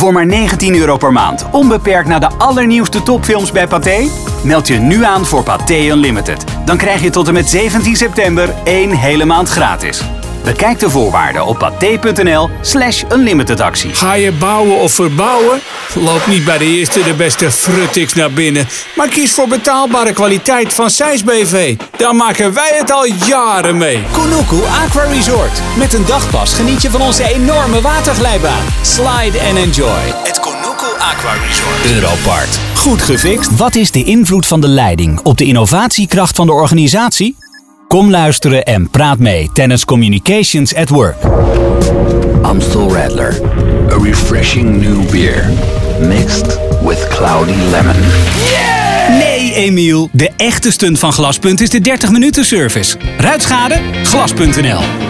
Voor maar 19 euro per maand. Onbeperkt naar de allernieuwste topfilms bij Pathé? Meld je nu aan voor Pathé Unlimited. Dan krijg je tot en met 17 september één hele maand gratis. Bekijk de voorwaarden op pathé.nl slash unlimited actie. Ga je bouwen of verbouwen? Loop niet bij de eerste de beste fruttix naar binnen. Maar kies voor betaalbare kwaliteit van Sijs BV. Daar maken wij het al jaren mee. Kunuku Aqua Resort. Met een dagpas geniet je van onze enorme waterglijbaan. Slide and enjoy. Het Kunuku Aqua Resort. Europart. Goed gefixt. Wat is de invloed van de leiding op de innovatiekracht van de organisatie? Kom luisteren en praat mee tijdens Communications at Work. Amstel Radler. A refreshing new beer. Mixed with cloudy lemon. Nee, Emiel. De echte stunt van Glaspunt is de 30 minuten service. Ruitschade? Glas.nl